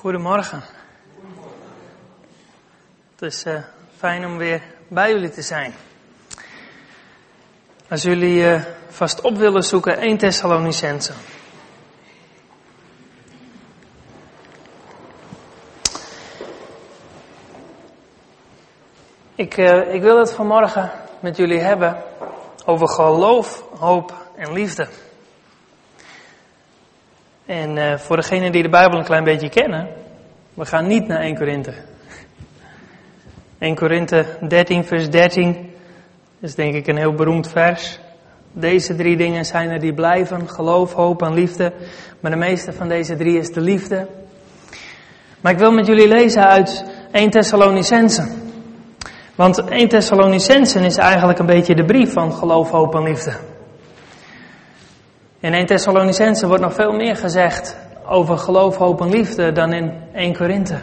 Goedemorgen. Het is uh, fijn om weer bij jullie te zijn. Als jullie uh, vast op willen zoeken, 1 Thessalonicense. Ik, uh, ik wil het vanmorgen met jullie hebben over geloof, hoop en liefde. En voor degenen die de Bijbel een klein beetje kennen, we gaan niet naar 1 Korinthe. 1 Korinthe 13, vers 13 is denk ik een heel beroemd vers. Deze drie dingen zijn er die blijven, geloof, hoop en liefde. Maar de meeste van deze drie is de liefde. Maar ik wil met jullie lezen uit 1 Thessalonicense. Want 1 Thessalonicense is eigenlijk een beetje de brief van geloof, hoop en liefde. In 1 Thessalonicense wordt nog veel meer gezegd over geloof, hoop en liefde dan in 1 Korinthe.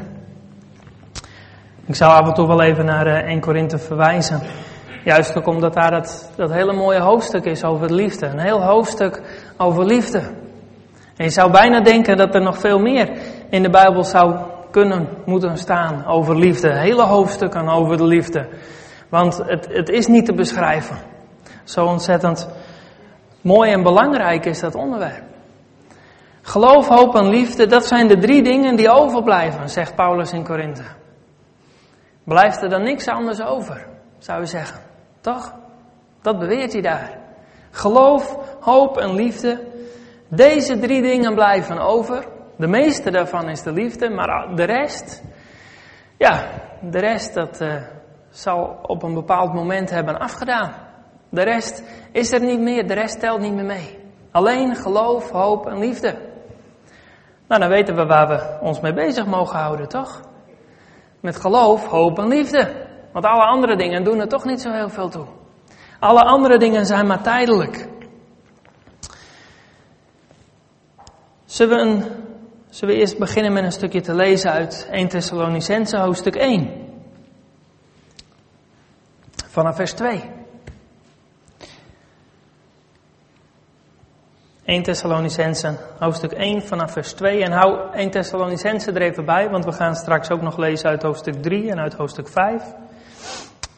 Ik zou af en toe wel even naar 1 eh, Korinthe verwijzen. Juist ook omdat daar dat, dat hele mooie hoofdstuk is over liefde. Een heel hoofdstuk over liefde. En je zou bijna denken dat er nog veel meer in de Bijbel zou kunnen, moeten staan over liefde. Hele hoofdstukken over de liefde. Want het, het is niet te beschrijven. Zo ontzettend Mooi en belangrijk is dat onderwerp. Geloof, hoop en liefde, dat zijn de drie dingen die overblijven, zegt Paulus in Korinthe. Blijft er dan niks anders over, zou je zeggen. Toch? Dat beweert hij daar. Geloof, hoop en liefde, deze drie dingen blijven over. De meeste daarvan is de liefde, maar de rest, ja, de rest dat uh, zal op een bepaald moment hebben afgedaan. De rest is er niet meer, de rest telt niet meer mee. Alleen geloof, hoop en liefde. Nou, dan weten we waar we ons mee bezig mogen houden, toch? Met geloof, hoop en liefde. Want alle andere dingen doen er toch niet zo heel veel toe. Alle andere dingen zijn maar tijdelijk. Zullen we, eerst beginnen met een stukje te lezen uit 1 Thessalonicense hoofdstuk 1. Vanaf vers 2. 1 Thessalonicense, hoofdstuk 1 vanaf vers 2. En hou 1 Thessalonicense er even bij, want we gaan straks ook nog lezen uit hoofdstuk 3 en uit hoofdstuk 5.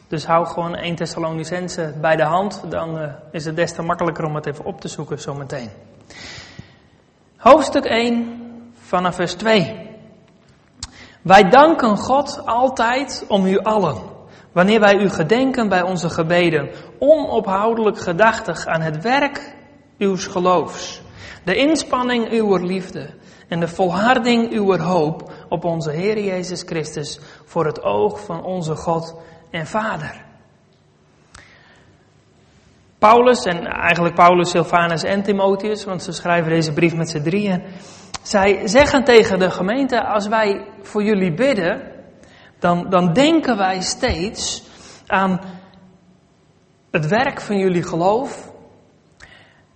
Dus hou gewoon 1 Thessalonicense bij de hand, dan uh, is het des te makkelijker om het even op te zoeken zometeen. Hoofdstuk 1 vanaf vers 2. Wij danken God altijd om u allen, wanneer wij u gedenken bij onze gebeden, onophoudelijk gedachtig aan het werk uw geloofs, de inspanning uw liefde en de volharding uw hoop op onze Heer Jezus Christus voor het oog van onze God en Vader. Paulus, en eigenlijk Paulus, Silvanus en Timotheus, want ze schrijven deze brief met z'n drieën. Zij zeggen tegen de gemeente, als wij voor jullie bidden, dan, dan denken wij steeds aan het werk van jullie geloof,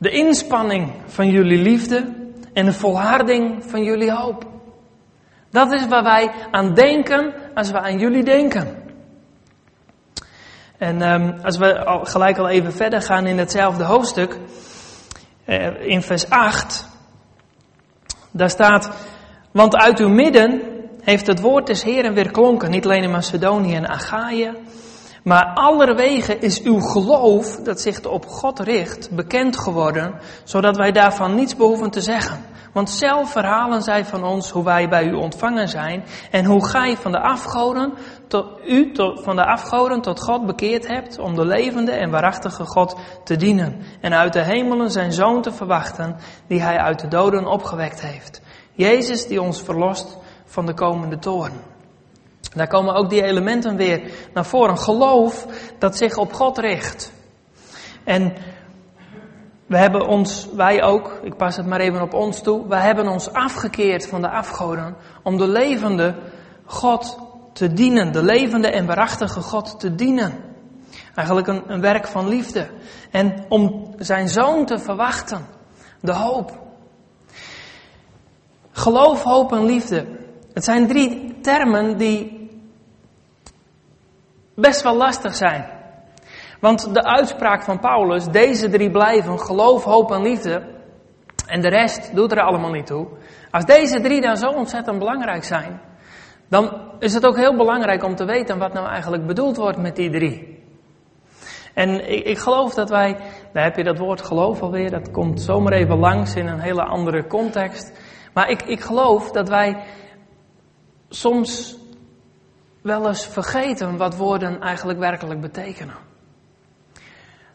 de inspanning van jullie liefde en de volharding van jullie hoop. Dat is waar wij aan denken als we aan jullie denken. En um, als we gelijk al even verder gaan in hetzelfde hoofdstuk, uh, in vers 8, daar staat, want uit uw midden heeft het woord des Heren weer klonken, niet alleen in Macedonië en Achaïe, maar allerwege is uw geloof, dat zich op God richt, bekend geworden, zodat wij daarvan niets behoeven te zeggen. Want zelf verhalen zij van ons hoe wij bij u ontvangen zijn en hoe gij van de afgoden tot, u van de afgoden tot God bekeerd hebt om de levende en waarachtige God te dienen en uit de hemelen zijn zoon te verwachten die hij uit de doden opgewekt heeft. Jezus die ons verlost van de komende Daar komen ook die elementen weer naar voren. Geloof dat zich op God richt. En we hebben ons, wij ook, ik pas het maar even op ons toe, wij hebben ons afgekeerd van de afgoden om de levende God te dienen, de levende en waarachtige God te dienen. Eigenlijk een, een werk van liefde. En om zijn zoon te verwachten, de hoop. Geloof, hoop en liefde. Het zijn drie termen die best wel lastig zijn. Want de uitspraak van Paulus, deze drie blijven, geloof, hoop en liefde, En de rest doet er allemaal niet toe. Als deze drie dan zo ontzettend belangrijk zijn, dan is het ook heel belangrijk om te weten wat nou eigenlijk bedoeld wordt met die drie. En ik, ik, geloof dat wij, daar heb je dat woord geloof alweer, dat komt zomaar even langs in een hele andere context. Maar ik, ik geloof dat wij soms wel eens vergeten wat woorden eigenlijk werkelijk betekenen.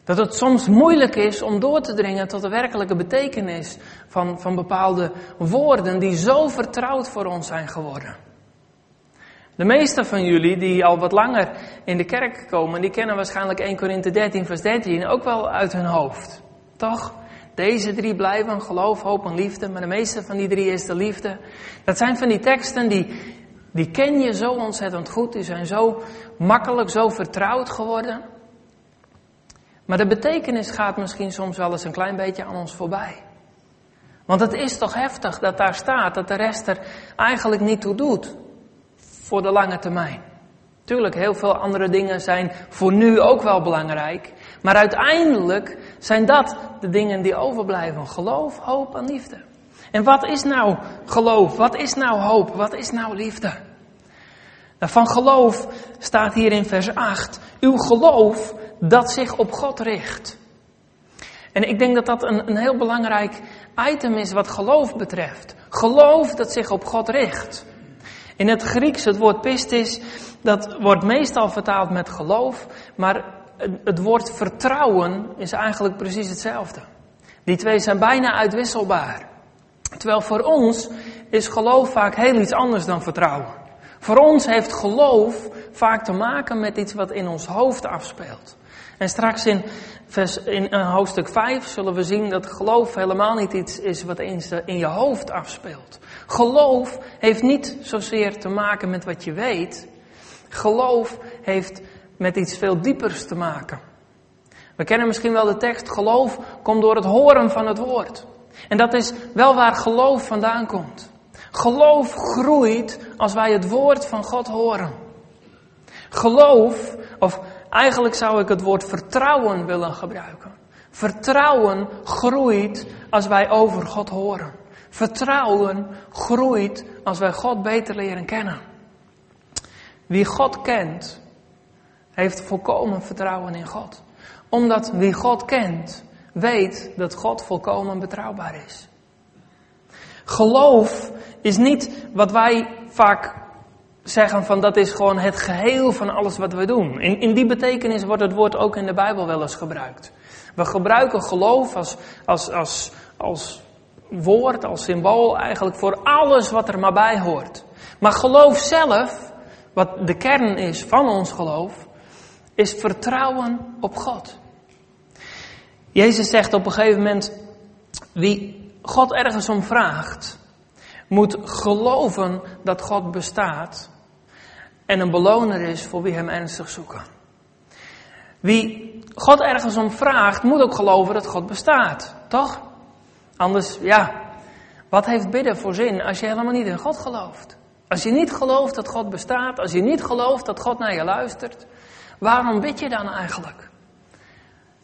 Dat het soms moeilijk is om door te dringen tot de werkelijke betekenis van, van bepaalde woorden die zo vertrouwd voor ons zijn geworden. De meeste van jullie die al wat langer in de kerk komen, die kennen waarschijnlijk 1 Korinthe 13 vers 13 ook wel uit hun hoofd. Toch? Deze drie blijven, geloof, hoop en liefde, maar de meeste van die drie is de liefde. Dat zijn van die teksten die, die ken je zo ontzettend goed, die zijn zo makkelijk, zo vertrouwd geworden. Maar de betekenis gaat misschien soms wel eens een klein beetje aan ons voorbij. Want het is toch heftig dat daar staat dat de rest er eigenlijk niet toe doet voor de lange termijn. Tuurlijk, heel veel andere dingen zijn voor nu ook wel belangrijk. Maar uiteindelijk zijn dat de dingen die overblijven. Geloof, hoop en liefde. En wat is nou geloof? Wat is nou hoop? Wat is nou liefde? Van geloof staat hier in vers 8. Uw geloof dat zich op God richt. En ik denk dat dat een, een heel belangrijk item is wat geloof betreft. Geloof dat zich op God richt. In het Grieks, het woord pistis, dat wordt meestal vertaald met geloof, maar het woord vertrouwen is eigenlijk precies hetzelfde. Die twee zijn bijna uitwisselbaar. Terwijl voor ons is geloof vaak heel iets anders dan vertrouwen. Voor ons heeft geloof vaak te maken met iets wat in ons hoofd afspeelt. En straks in, in eh, hoofdstuk 5 zullen we zien dat geloof helemaal niet iets is wat in je hoofd afspeelt. Geloof heeft niet zozeer te maken met wat je weet. Geloof heeft met iets veel diepers te maken. We kennen misschien wel de tekst, geloof komt door het horen van het woord. En dat is wel waar geloof vandaan komt. Geloof groeit als wij het woord van God horen. Geloof, of eigenlijk zou ik het woord vertrouwen willen gebruiken. Vertrouwen groeit als wij over God horen. Vertrouwen groeit als wij God beter leren kennen. Wie God kent, heeft volkomen vertrouwen in God. Omdat wie God kent, weet dat God volkomen betrouwbaar is. Geloof is niet wat wij vaak zeggen van dat is gewoon het geheel van alles wat we doen. In, in die betekenis wordt het woord ook in de Bijbel wel eens gebruikt. We gebruiken geloof als, als, als, als woord, als symbool eigenlijk voor alles wat er maar bij hoort. Maar geloof zelf, wat de kern is van ons geloof, is vertrouwen op God. Jezus zegt op een gegeven moment, wie God ergens om vraagt, moet geloven dat God bestaat en een beloner is voor wie hem ernstig zoeken. Wie God ergens om vraagt, moet ook geloven dat God bestaat, toch? Anders, ja, wat heeft bidden voor zin als je helemaal niet in God gelooft? Als je niet gelooft dat God bestaat, als je niet gelooft dat God naar je luistert, waarom bid je dan eigenlijk?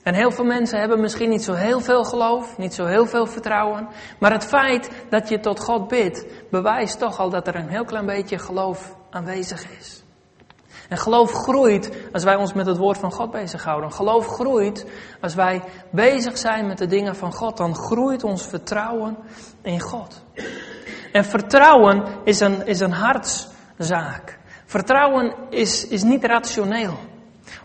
En heel veel mensen hebben misschien niet zo heel veel geloof, niet zo heel veel vertrouwen. Maar het feit dat je tot God bidt, bewijst toch al dat er een heel klein beetje geloof aanwezig is. En geloof groeit als wij ons met het woord van God bezighouden. Geloof groeit als wij bezig zijn met de dingen van God. Dan groeit ons vertrouwen in God. En vertrouwen is een, is een hartszaak. Vertrouwen is, is niet rationeel.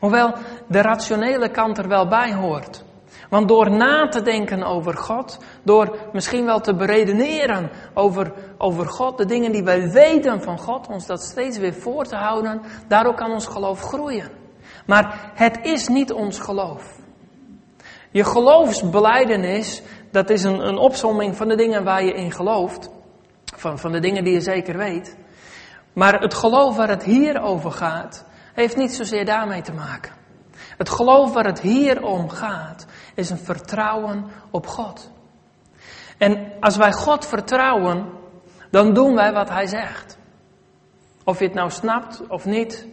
Hoewel de rationele kant er wel bij hoort. Want door na te denken over God, door misschien wel te beredeneren over, over God, de dingen die wij weten van God, ons dat steeds weer voor te houden, daardoor kan ons geloof groeien. Maar het is niet ons geloof. Je geloofsbeleidenis, dat is een, een opsomming van de dingen waar je in gelooft, van, van de dingen die je zeker weet. Maar het geloof waar het hier over gaat, heeft niet zozeer daarmee te maken. Het geloof waar het hier om gaat, is een vertrouwen op God. En als wij God vertrouwen, dan doen wij wat Hij zegt. Of je het nou snapt of niet,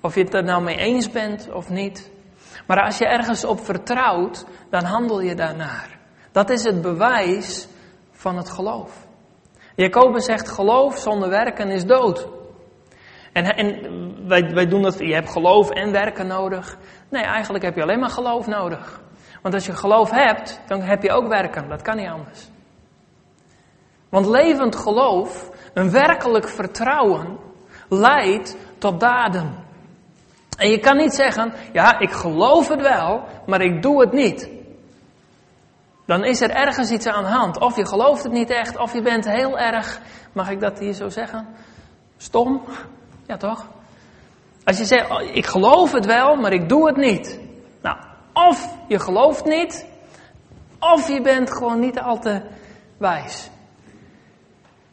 of je het er nou mee eens bent of niet. Maar als je ergens op vertrouwt, dan handel je daarnaar. Dat is het bewijs van het geloof. Jacobus zegt geloof zonder werken is dood. En, wij, wij doen dat, je hebt geloof en werken nodig. Nee, eigenlijk heb je alleen maar geloof nodig. Want als je geloof hebt, dan heb je ook werken. Dat kan niet anders. Want levend geloof, een werkelijk vertrouwen, leidt tot daden. En je kan niet zeggen, ja, ik geloof het wel, maar ik doe het niet. Dan is er ergens iets aan de hand. Of je gelooft het niet echt, of je bent heel erg, mag ik dat hier zo zeggen? Stom? Ja, toch? Als je zegt, oh, ik geloof het wel, maar ik doe het niet. Nou, of je gelooft niet, of je bent gewoon niet al te wijs.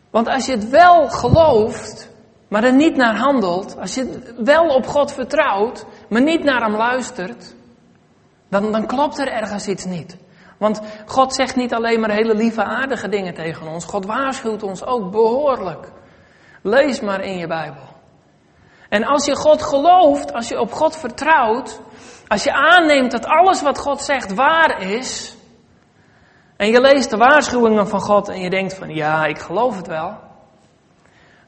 Want als je het wel gelooft, maar er niet naar handelt, als je wel op God vertrouwt, maar niet naar hem luistert, dan, dan klopt er ergens iets niet. Want God zegt niet alleen maar hele lieve aardige dingen tegen ons, God waarschuwt ons ook behoorlijk. Lees maar in je Bijbel. En als je God gelooft, als je op God vertrouwt, als je aanneemt dat alles wat God zegt waar is, en je leest de waarschuwingen van God en je denkt van ja, ik geloof het wel,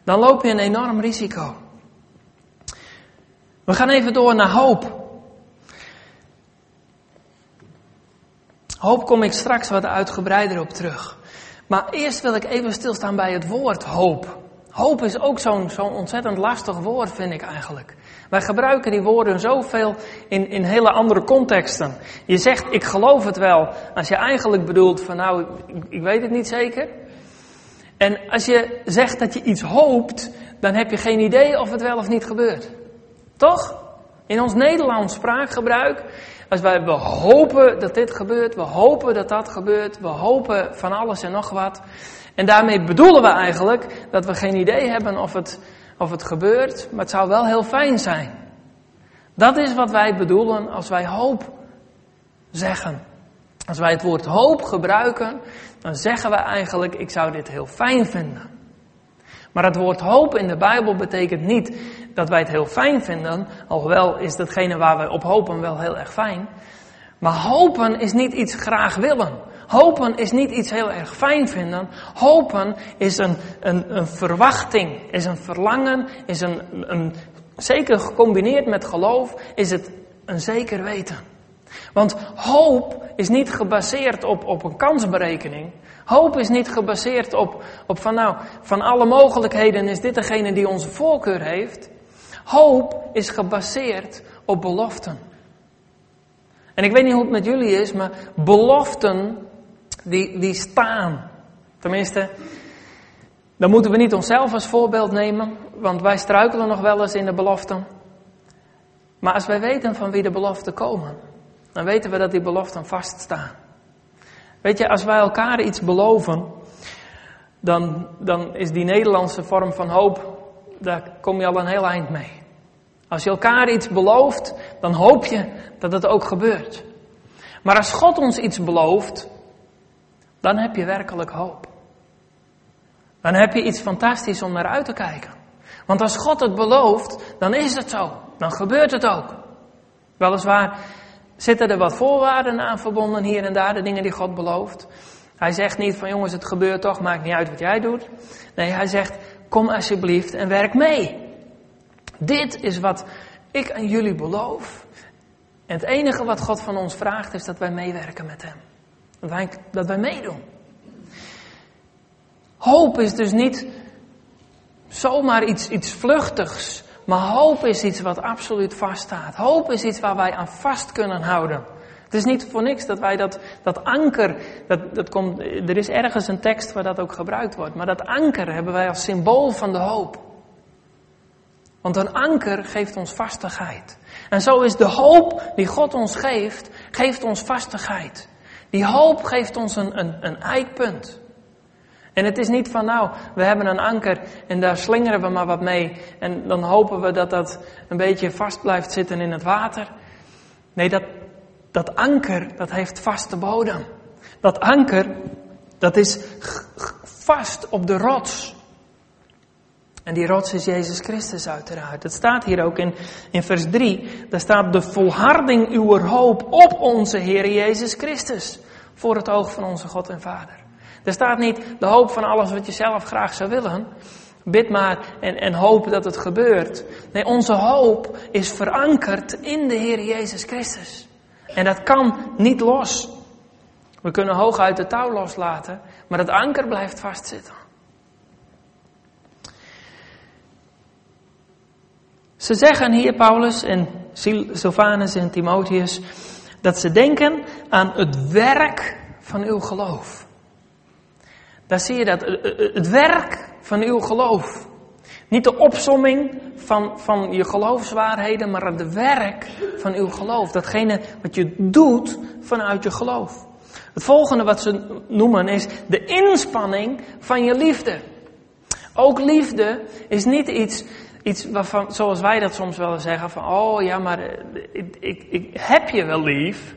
dan loop je een enorm risico. We gaan even door naar hoop. Hoop kom ik straks wat uitgebreider op terug. Maar eerst wil ik even stilstaan bij het woord hoop. Hoop is ook zo'n ontzettend lastig woord, vind ik eigenlijk. Wij gebruiken die woorden zoveel in, in hele andere contexten. Je zegt, ik geloof het wel, als je eigenlijk bedoelt van nou, ik, ik weet het niet zeker. En als je zegt dat je iets hoopt, dan heb je geen idee of het wel of niet gebeurt. Toch? In ons Nederlands spraakgebruik, als wij, we hopen dat dit gebeurt, we hopen dat dat gebeurt, we hopen van alles en nog wat. En daarmee bedoelen we eigenlijk dat we geen idee hebben of het, of het gebeurt, maar het zou wel heel fijn zijn. Dat is wat wij bedoelen als wij hoop zeggen. Als wij het woord hoop gebruiken, dan zeggen we eigenlijk, ik zou dit heel fijn vinden. Maar het woord hoop in de Bijbel betekent niet dat wij het heel fijn vinden, alhoewel is datgene waar we op hopen wel heel erg fijn. Maar hopen is niet iets graag willen. Hopen is niet iets heel erg fijn vinden. Hopen is een, een, een verwachting, is een verlangen, is een, een, zeker gecombineerd met geloof, is het een zeker weten. Want hoop is niet gebaseerd op, op een kansberekening. Hoop is niet gebaseerd op, op van nou, van alle mogelijkheden is dit degene die onze voorkeur heeft. Hoop is gebaseerd op beloften. En ik weet niet hoe het met jullie is, maar beloften die, die staan. Tenminste, dan moeten we niet onszelf als voorbeeld nemen, want wij struikelen nog wel eens in de beloften. Maar als wij weten van wie de beloften komen, dan weten we dat die beloften vaststaan. Weet je, als wij elkaar iets beloven, dan, dan is die Nederlandse vorm van hoop, daar kom je al een heel eind mee. Als je elkaar iets belooft, dan hoop je dat het ook gebeurt. Maar als God ons iets belooft, dan heb je werkelijk hoop. Dan heb je iets fantastisch om naar uit te kijken. Want als God het belooft, dan is het zo. Dan gebeurt het ook. Weliswaar zitten er wat voorwaarden aan verbonden hier en daar, de dingen die God belooft. Hij zegt niet van jongens, het gebeurt toch, maakt niet uit wat jij doet. Nee, hij zegt, kom alsjeblieft en werk mee. Dit is wat ik aan jullie beloof. En het enige wat God van ons vraagt is dat wij meewerken met Hem. Dat wij, dat wij meedoen. Hoop is dus niet zomaar iets, iets vluchtigs. Maar hoop is iets wat absoluut vaststaat. Hoop is iets waar wij aan vast kunnen houden. Het is niet voor niks dat wij dat, dat anker, dat, dat komt, er is ergens een tekst waar dat ook gebruikt wordt, maar dat anker hebben wij als symbool van de hoop. Want een anker geeft ons vastigheid. En zo is de hoop die God ons geeft, geeft ons vastigheid. Die hoop geeft ons een, een, een eikpunt. En het is niet van nou, we hebben een anker en daar slingeren we maar wat mee en dan hopen we dat dat een beetje vast blijft zitten in het water. Nee, dat, dat anker, dat heeft vaste bodem. Dat anker, dat is vast op de rots. En die rots is Jezus Christus uiteraard. Het staat hier ook in, in vers 3. Daar staat de volharding uw hoop op onze Heer Jezus Christus. Voor het oog van onze God en Vader. Er staat niet de hoop van alles wat je zelf graag zou willen. Bid maar en, en hoop dat het gebeurt. Nee, onze hoop is verankerd in de Heer Jezus Christus. En dat kan niet los. We kunnen hooguit de touw loslaten, maar het anker blijft vastzitten. Ze zeggen hier, Paulus en Silvanus en Timotheus, dat ze denken aan het werk van uw geloof. Daar zie je dat, het werk van uw geloof. Niet de opsomming van, van je geloofswaarheden, maar het werk van uw geloof. Datgene wat je doet vanuit je geloof. Het volgende wat ze noemen is de inspanning van je liefde. Ook liefde is niet iets, iets waarvan, zoals wij dat soms wel zeggen, van oh ja, maar eh, ik, ik, ik heb je wel lief.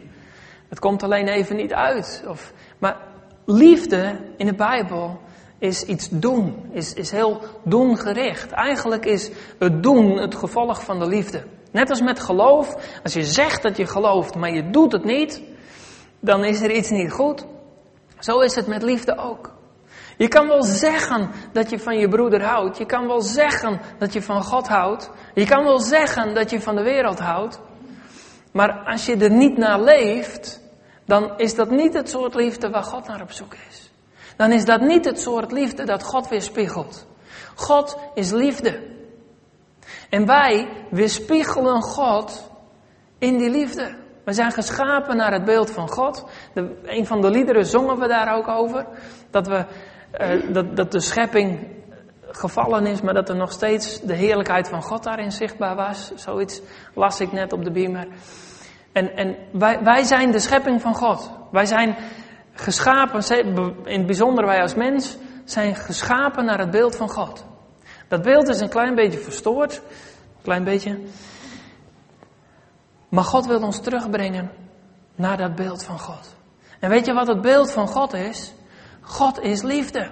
Het komt alleen even niet uit. Of, maar liefde in de Bijbel is iets doen, is, is heel doengericht. Eigenlijk is het doen het gevolg van de liefde. Net als met geloof, als je zegt dat je gelooft, maar je doet het niet, dan is er iets niet goed. Zo is het met liefde ook. Je kan wel zeggen dat je van je broeder houdt. Je kan wel zeggen dat je van God houdt. Je kan wel zeggen dat je van de wereld houdt. Maar als je er niet naar leeft, dan is dat niet het soort liefde waar God naar op zoek is. Dan is dat niet het soort liefde dat God weerspiegelt. God is liefde. En wij weerspiegelen God in die liefde. We zijn geschapen naar het beeld van God. Een van de liederen zongen we daar ook over. Dat, we, uh, dat, dat de schepping gevallen is, maar dat er nog steeds de heerlijkheid van God daarin zichtbaar was. Zoiets las ik net op de beamer. En, en wij, wij zijn de schepping van God. Wij zijn geschapen, in het bijzonder wij als mens, zijn geschapen naar het beeld van God. Dat beeld is een klein beetje verstoord. Een klein beetje. Maar God wil ons terugbrengen naar dat beeld van God. En weet je wat het beeld van God is? God is liefde.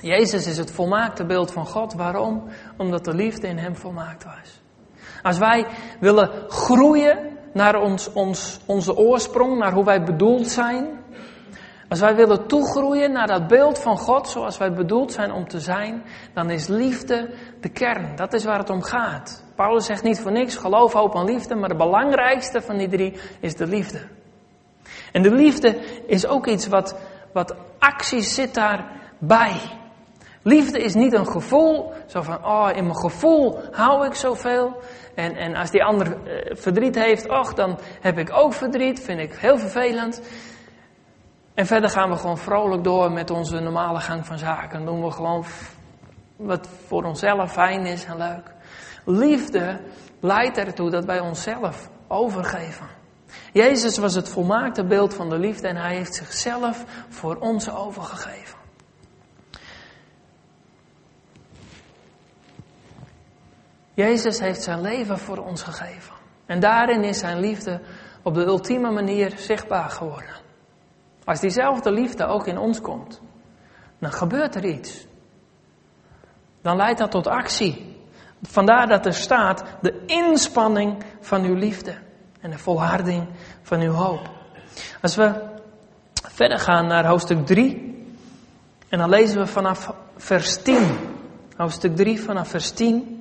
Jezus is het volmaakte beeld van God. Waarom? Omdat de liefde in hem volmaakt was. Als wij willen groeien naar ons, ons, onze oorsprong, naar hoe wij bedoeld zijn. Als wij willen toegroeien naar dat beeld van God zoals wij bedoeld zijn om te zijn, dan is liefde de kern. Dat is waar het om gaat. Paulus zegt niet voor niks geloof, hoop en liefde, maar de belangrijkste van die drie is de liefde. En de liefde is ook iets wat, wat actie zit daarbij. Liefde is niet een gevoel, zo van, oh, in mijn gevoel hou ik zoveel. En, en als die ander eh, verdriet heeft, och, dan heb ik ook verdriet, vind ik heel vervelend. En verder gaan we gewoon vrolijk door met onze normale gang van zaken. Dan doen we gewoon wat voor onszelf fijn is en leuk. Liefde leidt ertoe dat wij onszelf overgeven. Jezus was het volmaakte beeld van de liefde en hij heeft zichzelf voor ons overgegeven. Jezus heeft zijn leven voor ons gegeven. En daarin is zijn liefde op de ultieme manier zichtbaar geworden. Als diezelfde liefde ook in ons komt, dan gebeurt er iets. Dan leidt dat tot actie. Vandaar dat er staat de inspanning van uw liefde en de volharding van uw hoop. Als we verder gaan naar hoofdstuk 3, en dan lezen we vanaf vers 10. Hoofdstuk 3 vanaf vers 10.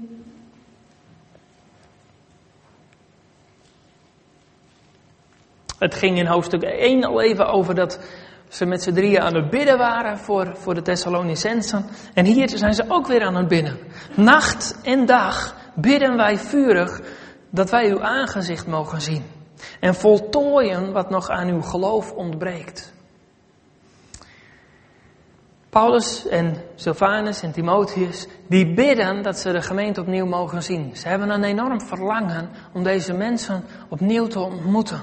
Het ging in hoofdstuk 1 al even over dat ze met z'n drieën aan het bidden waren voor, voor de Thessalonicensen. En hier zijn ze ook weer aan het bidden. Nacht en dag bidden wij vurig dat wij uw aangezicht mogen zien. En voltooien wat nog aan uw geloof ontbreekt. Paulus en Silvanus en Timotheus, die bidden dat ze de gemeente opnieuw mogen zien. Ze hebben een enorm verlangen om deze mensen opnieuw te ontmoeten.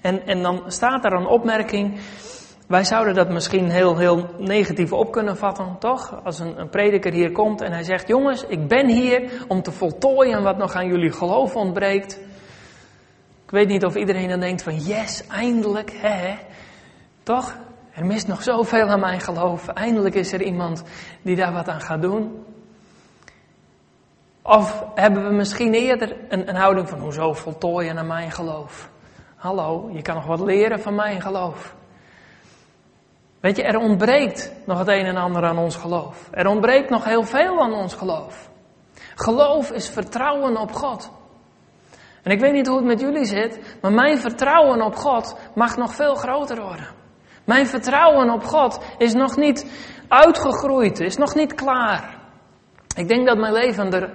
En, en dan staat er een opmerking. Wij zouden dat misschien heel, heel negatief op kunnen vatten, toch? Als een, een prediker hier komt en hij zegt: Jongens, ik ben hier om te voltooien wat nog aan jullie geloof ontbreekt. Ik weet niet of iedereen dan denkt: van yes, eindelijk, hè? Toch? Er mist nog zoveel aan mijn geloof. Eindelijk is er iemand die daar wat aan gaat doen. Of hebben we misschien eerder een, een houding van hoezo voltooien aan mijn geloof? Hallo, je kan nog wat leren van mijn geloof. Weet je, er ontbreekt nog het een en ander aan ons geloof. Er ontbreekt nog heel veel aan ons geloof. Geloof is vertrouwen op God. En ik weet niet hoe het met jullie zit, maar mijn vertrouwen op God mag nog veel groter worden. Mijn vertrouwen op God is nog niet uitgegroeid, is nog niet klaar. Ik denk dat mijn leven er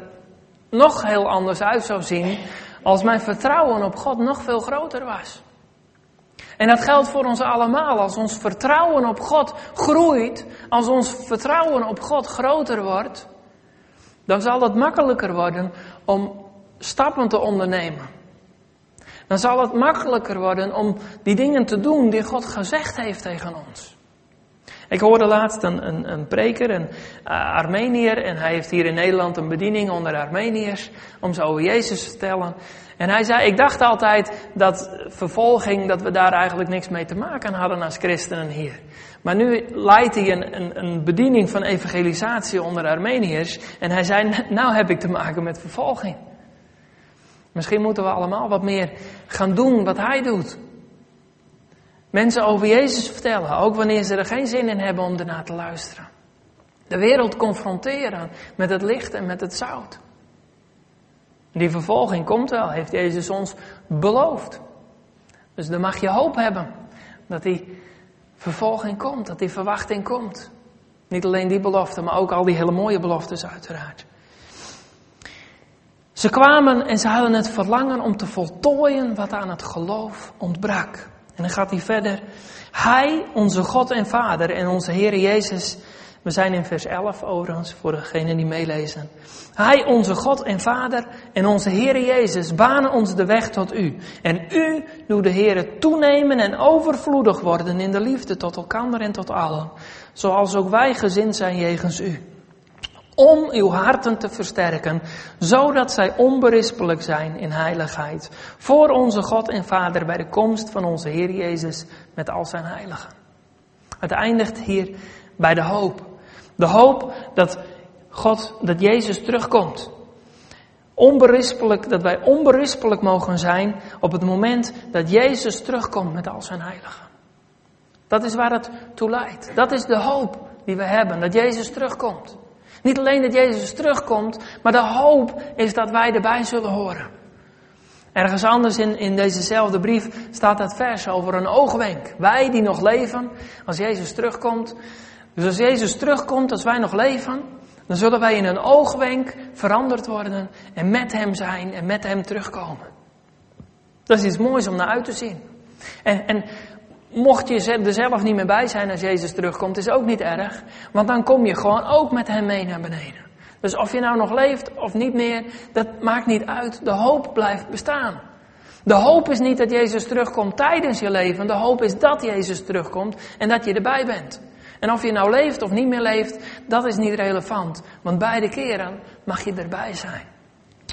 nog heel anders uit zou zien als mijn vertrouwen op God nog veel groter was. En dat geldt voor ons allemaal. Als ons vertrouwen op God groeit, als ons vertrouwen op God groter wordt, dan zal het makkelijker worden om stappen te ondernemen. Dan zal het makkelijker worden om die dingen te doen die God gezegd heeft tegen ons. Ik hoorde laatst een, een, preker, een uh, Armenier, en hij heeft hier in Nederland een bediening onder Armeniërs om ze over Jezus te vertellen. En hij zei, ik dacht altijd dat vervolging, dat we daar eigenlijk niks mee te maken hadden als christenen hier. Maar nu leidt hij een, een, een bediening van evangelisatie onder Armeniërs. En hij zei, nou heb ik te maken met vervolging. Misschien moeten we allemaal wat meer gaan doen wat hij doet. Mensen over Jezus vertellen, ook wanneer ze er geen zin in hebben om ernaar te luisteren. De wereld confronteren met het licht en met het zout. Die vervolging komt wel, heeft Jezus ons beloofd. Dus dan mag je hoop hebben dat die vervolging komt, dat die verwachting komt. Niet alleen die belofte, maar ook al die hele mooie beloftes uiteraard. Ze kwamen en ze hadden het verlangen om te voltooien wat aan het geloof ontbrak. En dan gaat hij verder. Hij, onze God en Vader en onze Heer Jezus. We zijn in vers 11 overigens, voor degenen die meelezen. Hij, onze God en Vader en onze Heer Jezus, banen ons de weg tot u. En u doet de Heer toenemen en overvloedig worden in de liefde tot elkaar en tot allen. Zoals ook wij gezind zijn jegens u om uw harten te versterken, zodat zij onberispelijk zijn in heiligheid, voor onze God en Vader bij de komst van onze Heer Jezus met al zijn heiligen. Het eindigt hier bij de hoop. De hoop dat God, dat Jezus terugkomt. Onberispelijk, dat wij onberispelijk mogen zijn op het moment dat Jezus terugkomt met al zijn heiligen. Dat is waar het toe leidt. Dat is de hoop die we hebben, dat Jezus terugkomt. Niet alleen dat Jezus terugkomt, maar de hoop is dat wij erbij zullen horen. Ergens anders in, in dezezelfde brief staat dat vers over een oogwenk. Wij die nog leven, als Jezus terugkomt. Dus als Jezus terugkomt, als wij nog leven, dan zullen wij in een oogwenk veranderd worden en met Hem zijn en met Hem terugkomen. Dat is iets moois om naar uit te zien. En, en Mocht je er zelf niet meer bij zijn als Jezus terugkomt, is ook niet erg. Want dan kom je gewoon ook met hem mee naar beneden. Dus of je nou nog leeft of niet meer, dat maakt niet uit. De hoop blijft bestaan. De hoop is niet dat Jezus terugkomt tijdens je leven. De hoop is dat Jezus terugkomt en dat je erbij bent. En of je nou leeft of niet meer leeft, dat is niet relevant. Want beide keren mag je erbij zijn.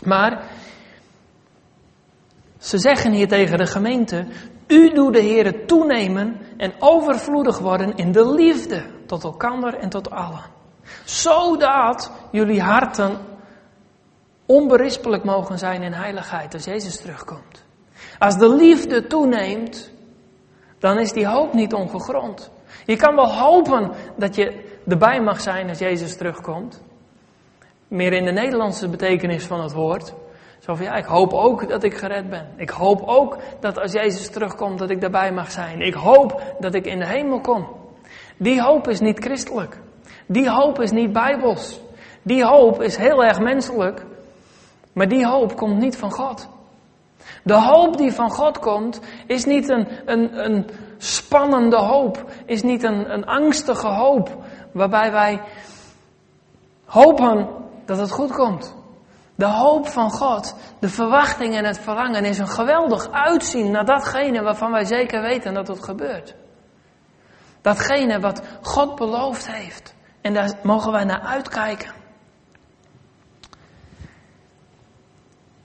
Maar ze zeggen hier tegen de gemeente, u doet de Heer toenemen en overvloedig worden in de liefde tot elkander en tot allen. Zodat jullie harten onberispelijk mogen zijn in heiligheid als Jezus terugkomt. Als de liefde toeneemt, dan is die hoop niet ongegrond. Je kan wel hopen dat je erbij mag zijn als Jezus terugkomt. Meer in de Nederlandse betekenis van het woord. Zo van ja, ik hoop ook dat ik gered ben. Ik hoop ook dat als Jezus terugkomt dat ik daarbij mag zijn. Ik hoop dat ik in de hemel kom. Die hoop is niet christelijk. Die hoop is niet bijbels. Die hoop is heel erg menselijk. Maar die hoop komt niet van God. De hoop die van God komt, is niet een, een, een spannende hoop. Is niet een, een angstige hoop. Waarbij wij hopen dat het goed komt. De hoop van God, de verwachting en het verlangen is een geweldig uitzien naar datgene waarvan wij zeker weten dat het gebeurt. Datgene wat God beloofd heeft. En daar mogen wij naar uitkijken.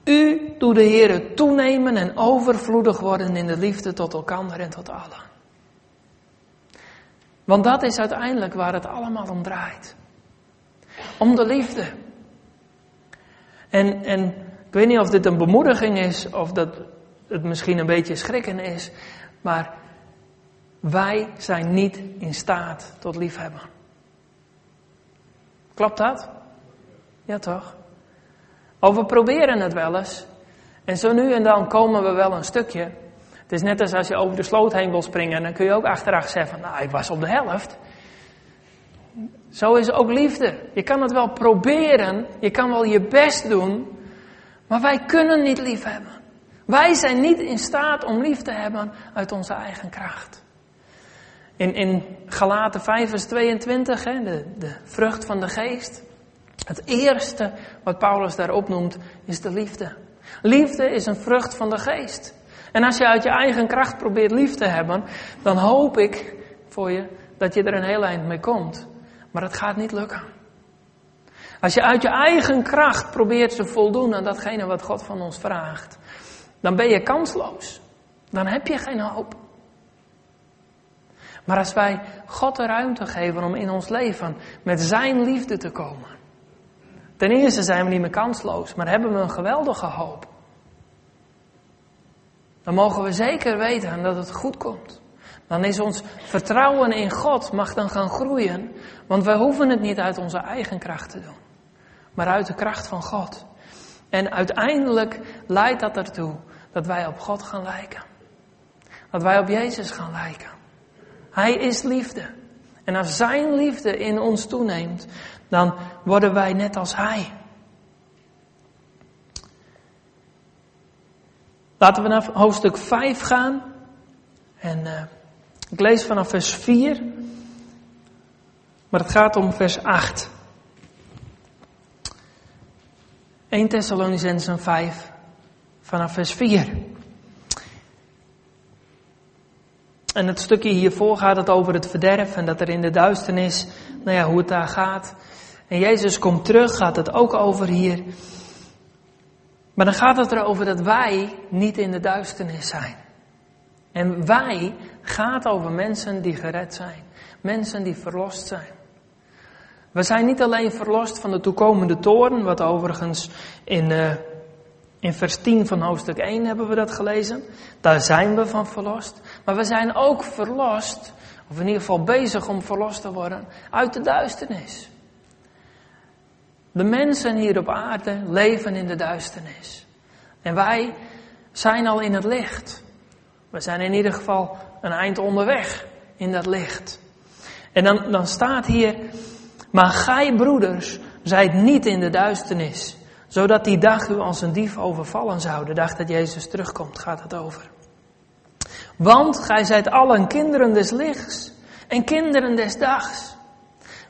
U doet de Heer toenemen en overvloedig worden in de liefde tot elkaar en tot allen. Want dat is uiteindelijk waar het allemaal om draait. Om de liefde. En, en ik weet niet of dit een bemoediging is of dat het misschien een beetje schrikken is, maar Wij zijn niet in staat tot liefhebben. Klopt dat? Ja, toch? Of we proberen het wel eens. En zo nu en dan komen we wel een stukje. Het is net als als je over de sloot heen wil springen. Dan kun je ook achteraf zeggen nou, ik was op de helft. Zo is ook liefde. Je kan het wel proberen. Je kan wel je best doen. Maar wij kunnen niet lief hebben. Wij zijn niet in staat om lief te hebben uit onze eigen kracht. In, in Galaten 5 vers 22, hè, de, de vrucht van de geest. Het eerste wat Paulus daar opnoemt is de liefde. Liefde is een vrucht van de geest. En als je uit je eigen kracht probeert lief te hebben, dan hoop ik voor je dat je er een heel eind mee komt. Maar het gaat niet lukken. Als je uit je eigen kracht probeert te voldoen aan datgene wat God van ons vraagt, dan ben je kansloos. Dan heb je geen hoop. Maar als wij God de ruimte geven om in ons leven met Zijn liefde te komen. Ten eerste zijn we niet meer kansloos, maar hebben we een geweldige hoop. Dan mogen we zeker weten dat het goed komt. Dan is ons vertrouwen in God mag dan gaan groeien. Want wij hoeven het niet uit onze eigen kracht te doen. Maar uit de kracht van God. En uiteindelijk leidt dat ertoe dat wij op God gaan lijken. Dat wij op Jezus gaan lijken. Hij is liefde. En als Zijn liefde in ons toeneemt, dan worden wij net als Hij. Laten we naar hoofdstuk 5 gaan. En uh, ik lees vanaf vers 4. Maar het gaat om vers 8. 1 Thessalonicenzen 5 vanaf vers 4. En het stukje hiervoor gaat het over het verderf en dat er in de duisternis, nou ja, hoe het daar gaat. En Jezus komt terug, gaat het ook over hier. Maar dan gaat het erover dat wij niet in de duisternis zijn. En wij gaat over mensen die gered zijn. Mensen die verlost zijn. We zijn niet alleen verlost van de toekomende toren, wat overigens in, uh, in vers 10 van hoofdstuk 1 hebben we dat gelezen. Daar zijn we van verlost. Maar we zijn ook verlost, of in ieder geval bezig om verlost te worden, uit de duisternis. De mensen hier op aarde leven in de duisternis. En wij zijn al in het licht. We zijn in ieder geval een eind onderweg in dat licht. En dan, dan staat hier, maar gij broeders zijt niet in de duisternis, zodat die dag u als een dief overvallen zou. De dag dat Jezus terugkomt gaat het over. Want gij zijt allen kinderen des lichts en kinderen des dags.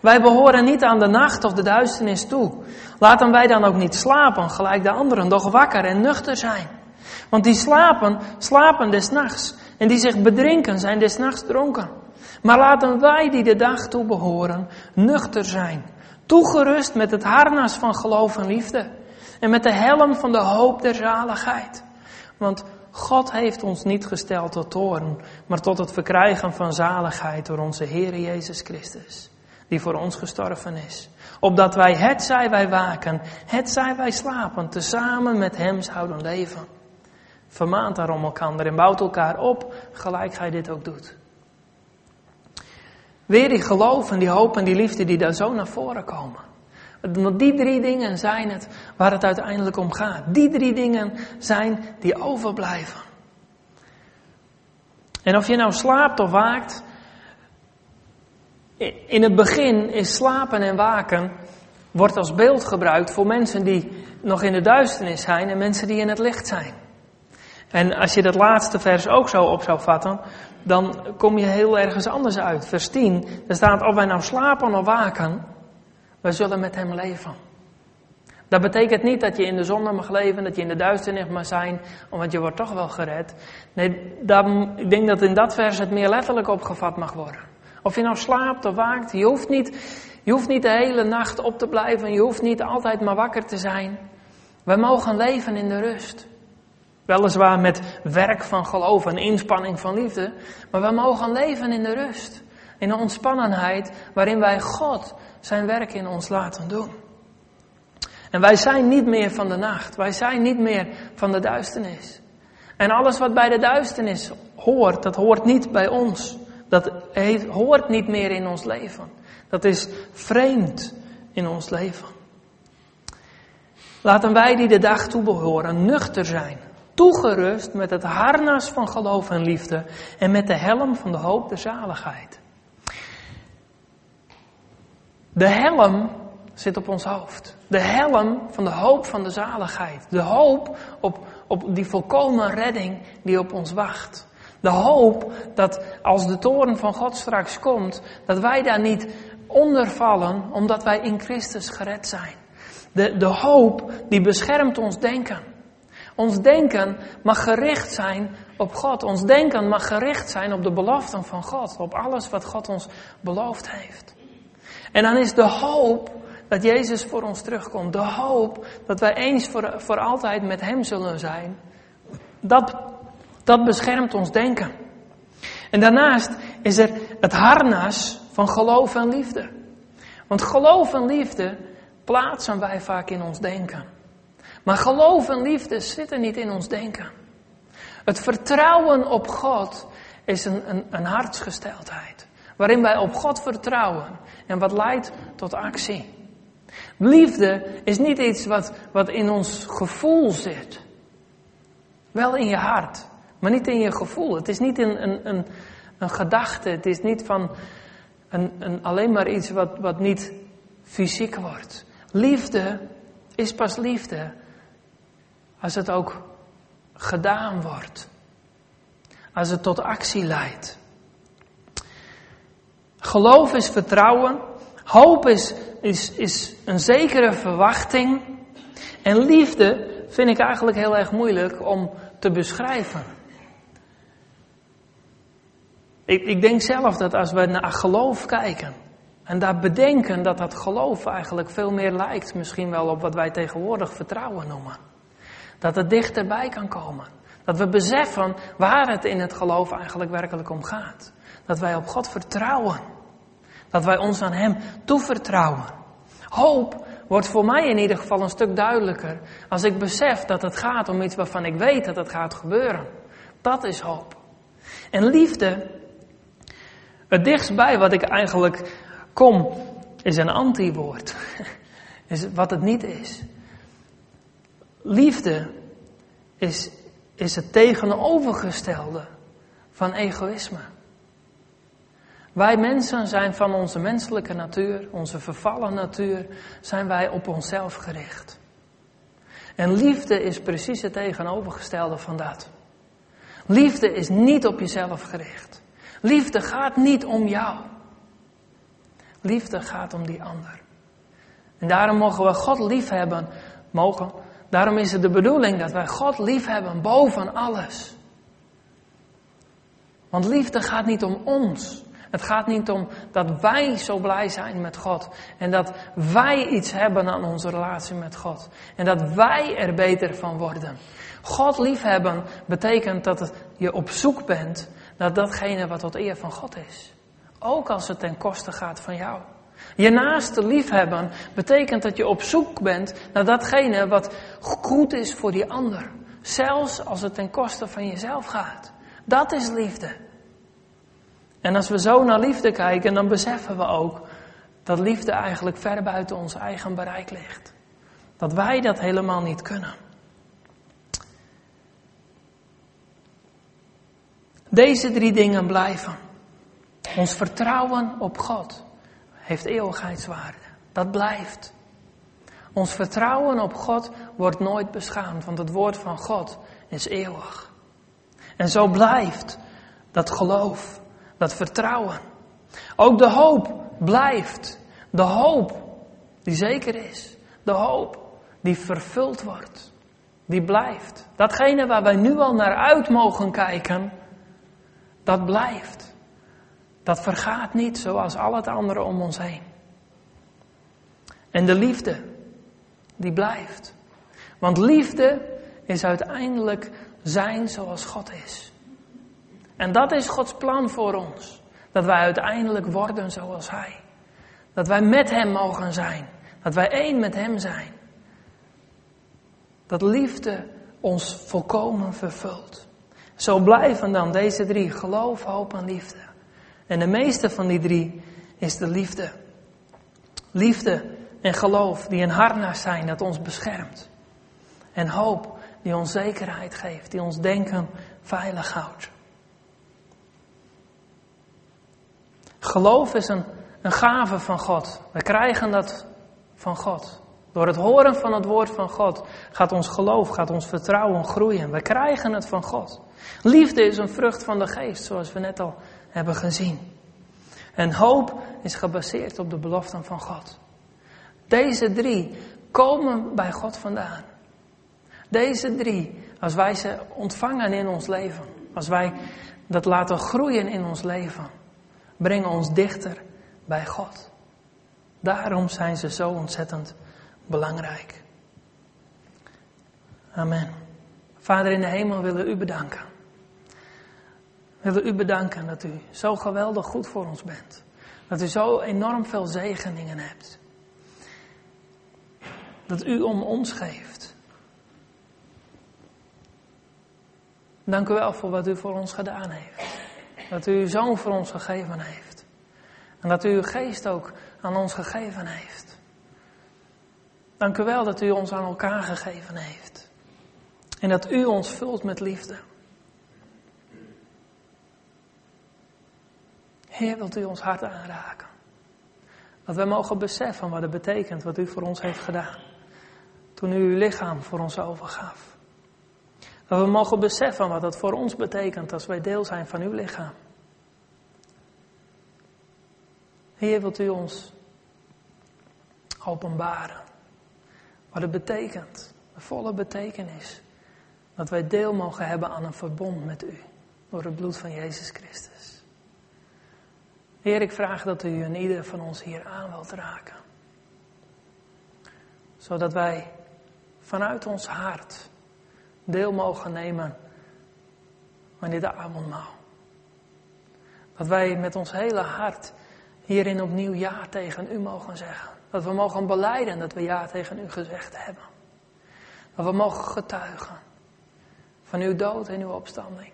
Wij behoren niet aan de nacht of de duisternis toe. Laten wij dan ook niet slapen, gelijk de anderen, doch wakker en nuchter zijn. Want die slapen, slapen des nachts. En die zich bedrinken, zijn des nachts dronken. Maar laten wij die de dag toe behoren, nuchter zijn. Toegerust met het harnas van geloof en liefde. En met de helm van de hoop der zaligheid. Want God heeft ons niet gesteld tot toorn, maar tot het verkrijgen van zaligheid door onze Heer Jezus Christus, die voor ons gestorven is. Opdat wij, het zij wij waken, het zij wij slapen, tezamen met Hem zouden leven. Vermaant daarom elkaar en bouwt elkaar op, gelijk gij dit ook doet. Weer die geloof en die hoop en die liefde die daar zo naar voren komen. Want die drie dingen zijn het waar het uiteindelijk om gaat. Die drie dingen zijn die overblijven. En of je nou slaapt of waakt, in het begin is slapen en waken wordt als beeld gebruikt voor mensen die nog in de duisternis zijn en mensen die in het licht zijn. En als je dat laatste vers ook zo op zou vatten, dan kom je heel ergens anders uit. Vers 10, daar staat of wij nou slapen of waken, wij zullen met hem leven. Dat betekent niet dat je in de zon mag leven, dat je in de duisternis mag zijn, want je wordt toch wel gered. Nee, ik denk dat in dat vers het meer letterlijk opgevat mag worden. Of je nou slaapt of waakt, je hoeft niet, je hoeft niet de hele nacht op te blijven, je hoeft niet altijd maar wakker te zijn. Wij mogen leven in de rust. Weliswaar met werk van geloof en inspanning van liefde, maar wij mogen leven in de rust. In de ontspannenheid waarin wij God zijn werk in ons laten doen. En wij zijn niet meer van de nacht. Wij zijn niet meer van de duisternis. En alles wat bij de duisternis hoort, dat hoort niet bij ons. Dat hoort niet meer in ons leven. Dat is vreemd in ons leven. Laten wij die de dag toebehoren nuchter zijn, toegerust met het harnas van geloof en liefde en met de helm van de hoop der zaligheid. De helm zit op ons hoofd. De helm van de hoop van de zaligheid. De hoop op, op die volkomen redding die op ons wacht. De hoop dat als de toren van God straks komt, dat wij daar niet onder vallen omdat wij in Christus gered zijn. De, de hoop die beschermt ons denken. Ons denken mag gericht zijn op God. Ons denken mag gericht zijn op de beloften van God. Op alles wat God ons beloofd heeft. En dan is de hoop dat Jezus voor ons terugkomt. De hoop dat wij eens voor, voor altijd met Hem zullen zijn. Dat, dat beschermt ons denken. En daarnaast is er het harnas van geloof en liefde. Want geloof en liefde plaatsen wij vaak in ons denken. Maar geloof en liefde zitten niet in ons denken. Het vertrouwen op God is een, een, een hartsgesteldheid. Waarin wij op God vertrouwen en wat leidt tot actie. Liefde is niet iets wat, wat in ons gevoel zit. Wel in je hart, maar niet in je gevoel. Het is niet een, een, een, een gedachte. Het is niet van een, een, alleen maar iets wat, wat niet fysiek wordt. Liefde is pas liefde als het ook gedaan wordt. Als het tot actie leidt. Geloof is vertrouwen. Hoop is, is, is een zekere verwachting. En liefde vind ik eigenlijk heel erg moeilijk om te beschrijven. Ik, ik denk zelf dat als we naar geloof kijken en daar bedenken dat dat geloof eigenlijk veel meer lijkt misschien wel op wat wij tegenwoordig vertrouwen noemen. Dat het dichterbij kan komen. Dat we beseffen waar het in het geloof eigenlijk werkelijk om gaat. Dat wij op God vertrouwen. Dat wij ons aan Hem toevertrouwen. Hoop wordt voor mij in ieder geval een stuk duidelijker als ik besef dat het gaat om iets waarvan ik weet dat het gaat gebeuren. Dat is hoop. En liefde, het dichtstbij wat ik eigenlijk kom, is een anti-woord. Is wat het niet is. Liefde is, is het tegenovergestelde van egoïsme. Wij mensen zijn van onze menselijke natuur, onze vervallen natuur, zijn wij op onszelf gericht. En liefde is precies het tegenovergestelde van dat. Liefde is niet op jezelf gericht. Liefde gaat niet om jou. Liefde gaat om die ander. En daarom mogen we God lief hebben. Mogen. Daarom is het de bedoeling dat wij God lief hebben boven alles. Want liefde gaat niet om ons. Het gaat niet om dat wij zo blij zijn met God. En dat wij iets hebben aan onze relatie met God. En dat wij er beter van worden. God liefhebben betekent dat je op zoek bent naar datgene wat tot eer van God is. Ook als het ten koste gaat van jou. Je naaste liefhebben betekent dat je op zoek bent naar datgene wat goed is voor die ander. Zelfs als het ten koste van jezelf gaat. Dat is liefde. En als we zo naar liefde kijken, dan beseffen we ook dat liefde eigenlijk ver buiten ons eigen bereik ligt. Dat wij dat helemaal niet kunnen. Deze drie dingen blijven. Ons vertrouwen op God heeft eeuwigheidswaarde. Dat blijft. Ons vertrouwen op God wordt nooit beschaamd, want het woord van God is eeuwig. En zo blijft dat geloof, dat vertrouwen. Ook de hoop blijft. De hoop die zeker is. De hoop die vervuld wordt. Die blijft. Datgene waar wij nu al naar uit mogen kijken, dat blijft. Dat vergaat niet zoals al het andere om ons heen. En de liefde, die blijft. Want liefde is uiteindelijk zijn zoals God is. En dat is Gods plan voor ons. Dat wij uiteindelijk worden zoals Hij. Dat wij met Hem mogen zijn. Dat wij één met Hem zijn. Dat liefde ons volkomen vervult. Zo blijven dan deze drie, geloof, hoop en liefde. En de meeste van die drie is de liefde. Liefde en geloof die een harnas zijn dat ons beschermt. En hoop die ons zekerheid geeft, die ons denken veilig houdt. Geloof is een, een gave van God. We krijgen dat van God. Door het horen van het woord van God gaat ons geloof, gaat ons vertrouwen groeien. We krijgen het van God. Liefde is een vrucht van de geest, zoals we net al hebben gezien. En hoop is gebaseerd op de beloften van God. Deze drie komen bij God vandaan. Deze drie, als wij ze ontvangen in ons leven, als wij dat laten groeien in ons leven, brengen ons dichter bij God. Daarom zijn ze zo ontzettend belangrijk. Amen. Vader in de hemel willen u bedanken. Willen u bedanken dat u zo geweldig goed voor ons bent. Dat u zo enorm veel zegeningen hebt. Dat u om ons geeft. Dank u wel voor wat u voor ons gedaan heeft. Dat u uw zoon voor ons gegeven heeft. En dat u uw geest ook aan ons gegeven heeft. Dank u wel dat u ons aan elkaar gegeven heeft. En dat u ons vult met liefde. Heer, wilt u ons hart aanraken. Dat wij mogen beseffen wat het betekent wat u voor ons heeft gedaan. Toen u uw lichaam voor ons overgaf. Dat we mogen beseffen wat het voor ons betekent als wij deel zijn van uw lichaam. Heer, wilt u ons openbaren wat het betekent, de volle betekenis, dat wij deel mogen hebben aan een verbond met u door het bloed van Jezus Christus. Heer, ik vraag dat u en ieder van ons hier aan wilt raken. Zodat wij vanuit ons hart deel mogen nemen aan dit avondmaal. Dat wij met ons hele hart hierin opnieuw ja tegen u mogen zeggen. Dat we mogen beleiden dat we ja tegen u gezegd hebben. Dat we mogen getuigen van uw dood en uw opstanding.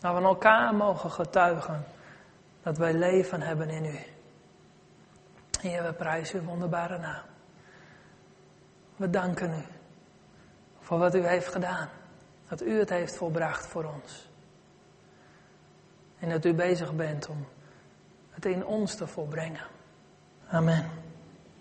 Dat we elkaar mogen getuigen dat wij leven hebben in u. Heer, we prijzen uw wonderbare naam. We danken u voor wat u heeft gedaan. Dat u het heeft volbracht voor ons. En dat u bezig bent om het in ons te volbrengen. Amen.